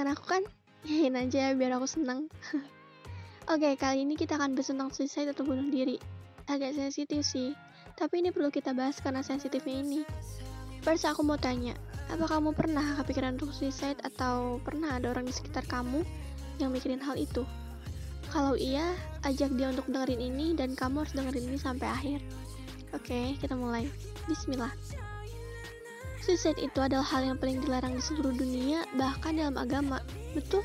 kesenangan aku kan? Yain aja biar aku senang. Oke, kali ini kita akan bahas tentang suicide atau bunuh diri. Agak sensitif sih, tapi ini perlu kita bahas karena sensitifnya ini. First aku mau tanya, apa kamu pernah kepikiran untuk suicide atau pernah ada orang di sekitar kamu yang mikirin hal itu? Kalau iya, ajak dia untuk dengerin ini dan kamu harus dengerin ini sampai akhir. Oke, kita mulai. Bismillah. Suicide itu adalah hal yang paling dilarang di seluruh dunia, bahkan dalam agama. Betul?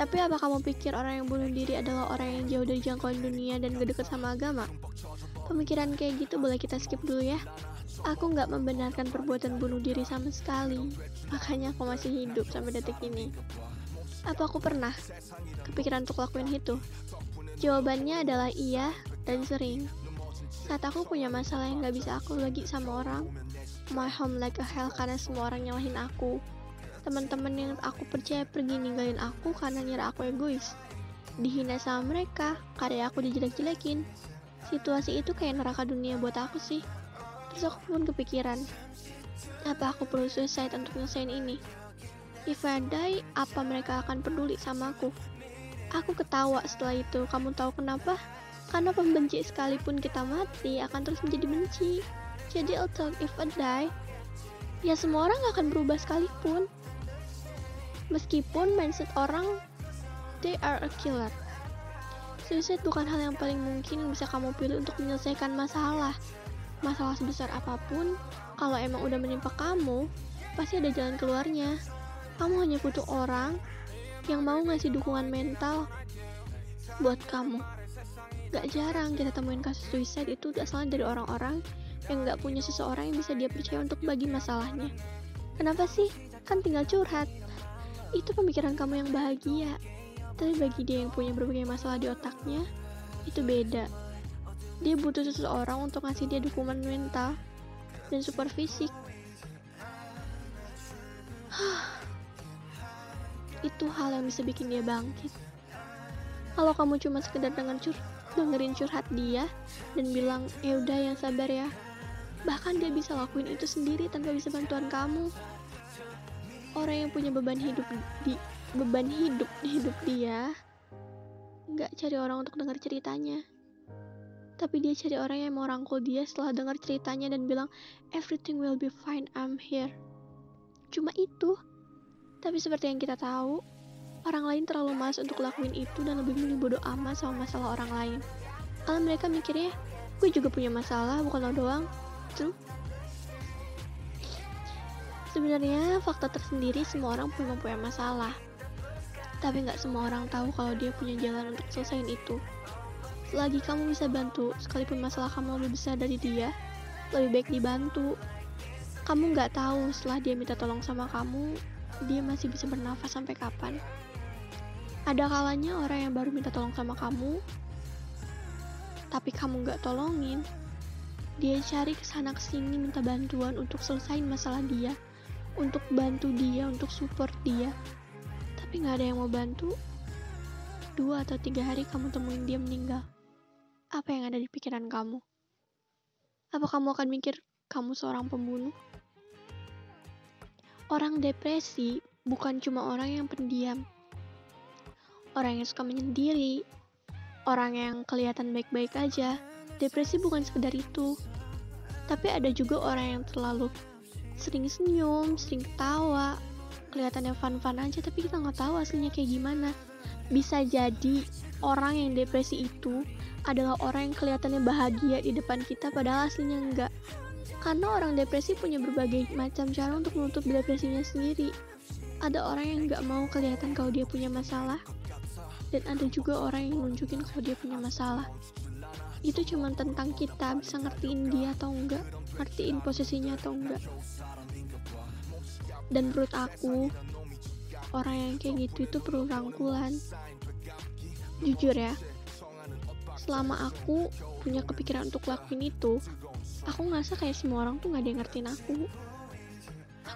Tapi apa kamu pikir orang yang bunuh diri adalah orang yang jauh dari jangkauan dunia dan gak deket sama agama? Pemikiran kayak gitu boleh kita skip dulu ya. Aku nggak membenarkan perbuatan bunuh diri sama sekali. Makanya aku masih hidup sampai detik ini. Apa aku pernah kepikiran untuk lakuin itu? Jawabannya adalah iya dan sering. Saat aku punya masalah yang gak bisa aku lagi sama orang, my home like a hell karena semua orang nyalahin aku. Teman-teman yang aku percaya pergi ninggalin aku karena ngira aku egois. Dihina sama mereka, karya aku dijelek-jelekin. Situasi itu kayak neraka dunia buat aku sih. Terus aku pun kepikiran, apa aku perlu suicide untuk nyelesain ini? If I die, apa mereka akan peduli sama aku? Aku ketawa setelah itu, kamu tahu kenapa? Karena pembenci sekalipun kita mati akan terus menjadi benci. Jadi talk if I die, ya semua orang akan berubah sekalipun. Meskipun mindset orang, they are a killer. Suicide bukan hal yang paling mungkin bisa kamu pilih untuk menyelesaikan masalah. Masalah sebesar apa pun, kalau emang udah menimpa kamu, pasti ada jalan keluarnya. Kamu hanya butuh orang yang mau ngasih dukungan mental buat kamu. Gak jarang kita temuin kasus suicide itu asalnya dari orang-orang yang gak punya seseorang yang bisa dia percaya untuk bagi masalahnya. Kenapa sih? Kan tinggal curhat. Itu pemikiran kamu yang bahagia. Tapi bagi dia yang punya berbagai masalah di otaknya, itu beda. Dia butuh seseorang untuk ngasih dia dukungan mental dan support fisik. itu hal yang bisa bikin dia bangkit. Kalau kamu cuma sekedar dengan curhat, dengerin curhat dia dan bilang ya udah yang sabar ya bahkan dia bisa lakuin itu sendiri tanpa bisa bantuan kamu orang yang punya beban hidup di beban hidup di hidup dia nggak cari orang untuk dengar ceritanya tapi dia cari orang yang mau rangkul dia setelah dengar ceritanya dan bilang everything will be fine I'm here cuma itu tapi seperti yang kita tahu Orang lain terlalu malas untuk lakuin itu dan lebih milih bodoh amat sama masalah orang lain. Kalau mereka mikirnya, gue juga punya masalah, bukan lo doang. True. Sebenarnya fakta tersendiri semua orang punya punya masalah. Tapi nggak semua orang tahu kalau dia punya jalan untuk selesaiin itu. Selagi kamu bisa bantu, sekalipun masalah kamu lebih besar dari dia, lebih baik dibantu. Kamu nggak tahu setelah dia minta tolong sama kamu, dia masih bisa bernafas sampai kapan. Ada kalanya orang yang baru minta tolong sama kamu, tapi kamu gak tolongin. Dia cari ke sana ke sini minta bantuan untuk selesaiin masalah dia, untuk bantu dia, untuk support dia. Tapi gak ada yang mau bantu. Dua atau tiga hari kamu temuin dia meninggal. Apa yang ada di pikiran kamu? Apa kamu akan mikir kamu seorang pembunuh? Orang depresi bukan cuma orang yang pendiam, orang yang suka menyendiri, orang yang kelihatan baik-baik aja. Depresi bukan sekedar itu. Tapi ada juga orang yang terlalu sering senyum, sering ketawa, kelihatannya fun-fun aja tapi kita nggak tahu aslinya kayak gimana. Bisa jadi orang yang depresi itu adalah orang yang kelihatannya bahagia di depan kita padahal aslinya enggak. Karena orang depresi punya berbagai macam cara untuk menutup depresinya sendiri. Ada orang yang nggak mau kelihatan kalau dia punya masalah, dan ada juga orang yang nunjukin kalau dia punya masalah itu cuma tentang kita bisa ngertiin dia atau enggak ngertiin posisinya atau enggak. Dan menurut aku orang yang kayak gitu itu perlu rangkulan. Jujur ya selama aku punya kepikiran untuk lakuin itu aku ngerasa kayak semua orang tuh gak ada yang ngertiin aku.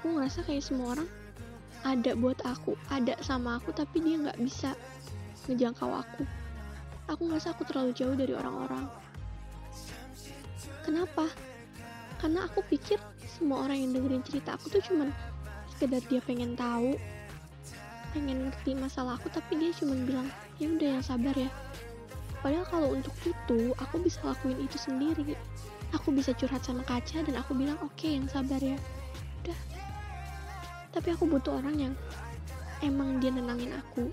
Aku ngerasa kayak semua orang ada buat aku ada sama aku tapi dia nggak bisa ngejangkau aku. Aku ngerasa aku terlalu jauh dari orang-orang. Kenapa? Karena aku pikir semua orang yang dengerin cerita aku tuh cuman sekedar dia pengen tahu pengen ngerti masalah aku tapi dia cuma bilang ya udah yang sabar ya. Padahal kalau untuk itu aku bisa lakuin itu sendiri. Aku bisa curhat sama kaca dan aku bilang oke okay, yang sabar ya. Udah. Tapi aku butuh orang yang emang dia nenangin aku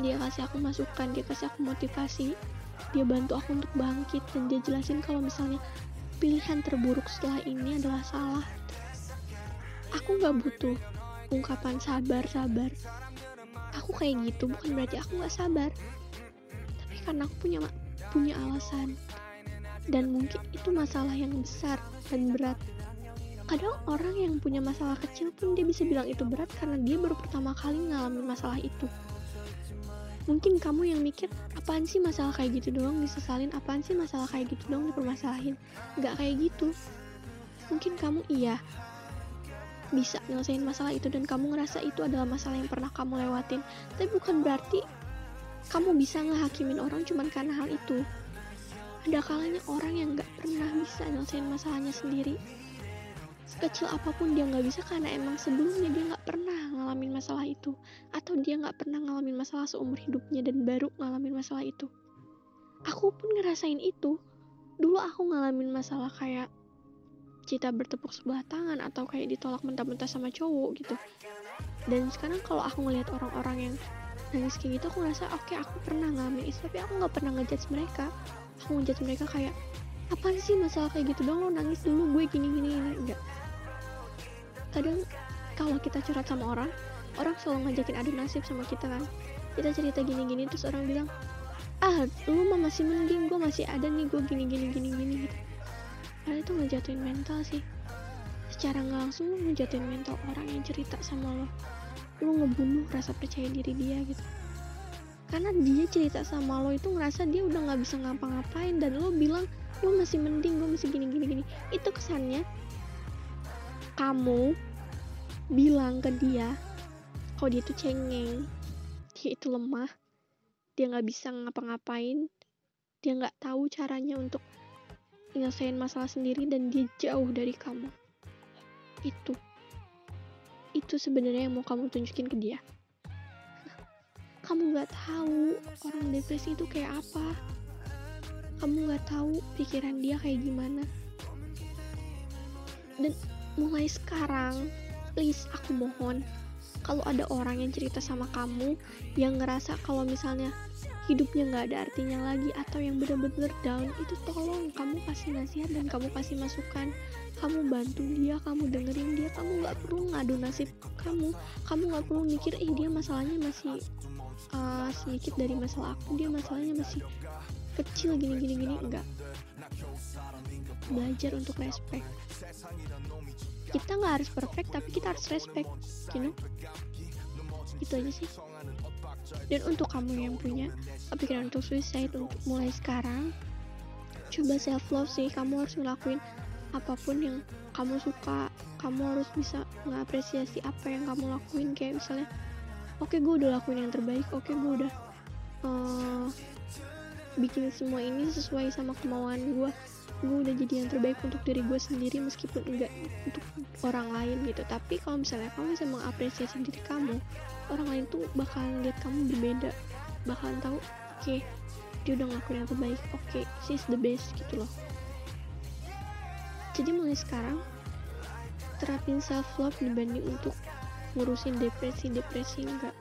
dia kasih aku masukan dia kasih aku motivasi dia bantu aku untuk bangkit dan dia jelasin kalau misalnya pilihan terburuk setelah ini adalah salah. Aku nggak butuh ungkapan sabar sabar aku kayak gitu bukan berarti aku nggak sabar. Tapi karena aku punya punya alasan. Dan mungkin itu masalah yang besar dan berat. Kadang orang yang punya masalah kecil pun dia bisa bilang itu berat karena dia baru pertama kali ngalamin masalah itu mungkin kamu yang mikir apaan sih masalah kayak gitu doang? Disesalin apaan sih masalah kayak gitu doang dipermasalahin? Nggak kayak gitu. Mungkin kamu iya bisa nyelesain masalah itu dan kamu ngerasa itu adalah masalah yang pernah kamu lewatin. Tapi bukan berarti kamu bisa ngehakimin orang cuman karena hal itu. Ada kalanya orang yang gak pernah bisa nyelesain masalahnya sendiri. Sekecil apa pun dia nggak bisa karena emang sebelumnya dia nggak pernah ngalamin masalah itu? Atau dia nggak pernah ngalamin masalah seumur hidupnya dan baru ngalamin masalah itu? Aku pun ngerasain itu. Dulu aku ngalamin masalah kayak cita bertepuk sebelah tangan atau kayak ditolak mentah-mentah sama cowok gitu. Dan sekarang kalau aku ngelihat orang-orang yang nangis kayak gitu aku ngerasa oke okay, aku pernah ngalamin itu tapi aku nggak pernah ngejudge mereka. Aku ngejudge mereka kayak apa sih masalah kayak gitu dong? Lo nangis dulu gue gini gini gini enggak kadang kalau kita curhat sama orang orang selalu ngajakin adu nasib sama kita kan. Kita cerita gini-gini terus orang bilang ah lu mah masih mending gue masih ada nih gue gini gini gini gini gitu. Karena itu ngejatuhin mental sih. Secara nggak langsung lu ngejatuhin mental orang yang cerita sama lo lu ngebunuh rasa percaya diri dia gitu. Karena dia cerita sama lo itu ngerasa dia udah nggak bisa ngapa-ngapain dan lo bilang lo masih mending gue masih gini gini gini. Itu kesannya kamu bilang ke dia kalau dia itu cengeng. Dia itu lemah. Dia nggak bisa ngapa-ngapain. Dia nggak tahu caranya untuk nyelesain masalah sendiri dan dia jauh dari kamu. Itu. Itu sebenarnya yang mau kamu tunjukin ke dia. Kamu nggak tahu orang depresi itu kayak apa. Kamu nggak tahu pikiran dia kayak gimana. Dan mulai sekarang please aku mohon. Kalau ada orang yang cerita sama kamu yang ngerasa kalau misalnya hidupnya nggak ada artinya lagi atau yang bener-bener down itu tolong. Kamu kasih nasihat dan kamu kasih masukan. Kamu bantu dia kamu dengerin dia. Kamu nggak perlu ngadu nasib kamu. Kamu nggak perlu mikir eh dia masalahnya masih uh, sedikit dari masalah aku. Dia masalahnya masih kecil gini gini gini. Enggak belajar untuk respect kita nggak harus perfect tapi kita harus respect you know? Itu aja sih. Dan untuk kamu yang punya kepikiran untuk suicide untuk mulai sekarang coba self love sih. Kamu harus ngelakuin apa pun yang kamu suka. Kamu harus bisa mengapresiasi apa yang kamu lakuin. Kayak misalnya oke okay, gue udah lakuin yang terbaik. Oke okay, gue udah uh, bikin semua ini sesuai sama kemauan gue gue udah jadi yang terbaik untuk diri gue sendiri meskipun enggak untuk orang lain gitu. Tapi kalau misalnya kamu bisa mengapresiasi diri kamu orang lain tuh bakalan lihat kamu berbeda. Bakalan tahu oke okay, dia udah ngelakuin yang terbaik. Oke okay, she's the best gitu loh. Jadi mulai sekarang terapin self love dibanding untuk ngurusin depresi depresi enggak.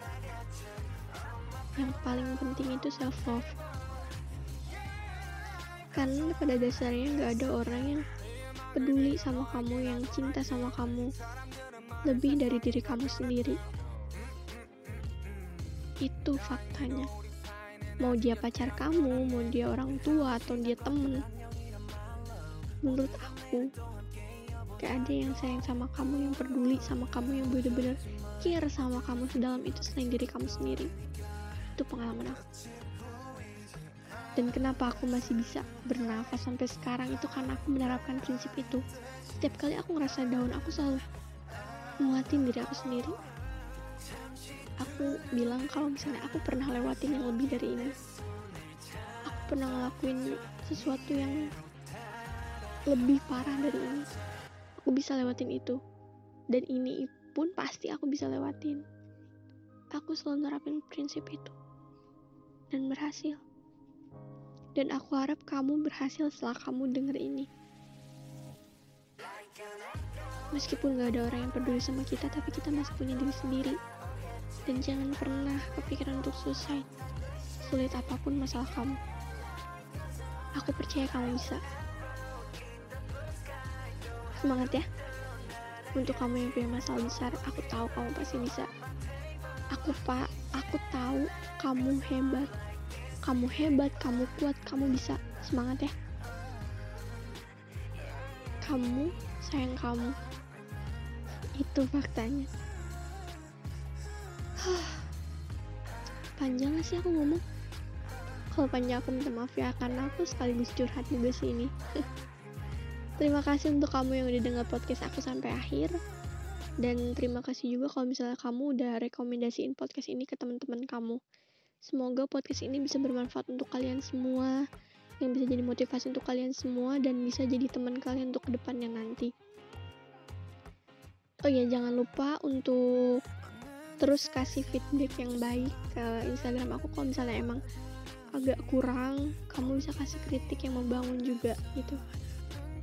Yang paling penting itu self love karena pada dasarnya nggak ada orang yang peduli sama kamu yang cinta sama kamu. Lebih dari diri kamu sendiri. Itu faktanya. Mau dia pacar kamu mau dia orang tua atau dia temen. Menurut aku gak ada yang sayang sama kamu yang peduli sama kamu yang bener-bener care sama kamu sedalam itu selain diri kamu sendiri. Itu pengalaman aku dan kenapa aku masih bisa bernafas sampai sekarang itu karena aku menerapkan prinsip itu. Setiap kali aku ngerasa down aku selalu nguatin diri aku sendiri. Aku bilang kalau misalnya aku pernah lewatin yang lebih dari ini. Aku pernah ngelakuin sesuatu yang lebih parah dari ini. Aku bisa lewatin itu. Dan ini pun pasti aku bisa lewatin. Aku selalu nerapin prinsip itu. Dan berhasil. Dan aku harap kamu berhasil setelah kamu denger ini. Meskipun gak ada orang yang peduli sama kita, tapi kita masih punya diri sendiri. Dan jangan pernah kepikiran untuk suicide. Sulit apa pun masalah kamu. Aku percaya kamu bisa. Semangat ya. Untuk kamu yang punya masalah besar, aku tahu kamu pasti bisa. Aku pak, aku tahu kamu hebat. Kamu hebat, kamu kuat, kamu bisa. Semangat ya. Kamu sayang kamu. Itu faktanya. panjang gak sih aku ngomong? Kalau panjang aku minta maaf ya karena aku sekaligus curhat juga sih ini. terima kasih untuk kamu yang udah dengar podcast aku sampai akhir. Dan terima kasih juga kalau misalnya kamu udah rekomendasiin podcast ini ke teman-teman kamu. Semoga podcast ini bisa bermanfaat untuk kalian semua, yang bisa jadi motivasi untuk kalian semua dan bisa jadi teman kalian untuk ke depannya nanti. Oh ya, jangan lupa untuk terus kasih feedback yang baik ke Instagram aku kalau misalnya emang agak kurang kamu bisa kasih kritik yang membangun juga gitu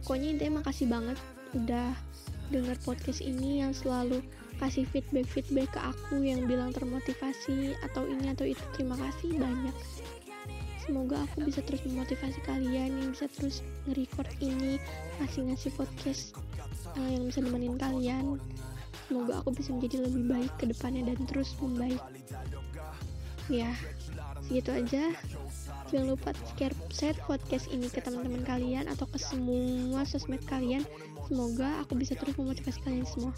pokoknya intinya makasih banget udah denger podcast ini yang selalu kasih feedback feedback ke aku yang bilang termotivasi atau ini atau itu. Terima kasih banyak. Semoga aku bisa terus memotivasi kalian yang bisa terus nge-record ini ngasih ngasih podcast uh, yang bisa nemenin kalian. Semoga aku bisa menjadi lebih baik ke depannya dan terus membaik. Ya segitu aja. Jangan lupa share, podcast ini ke teman-teman kalian atau ke semua sosmed kalian. Semoga aku bisa terus memotivasi kalian semua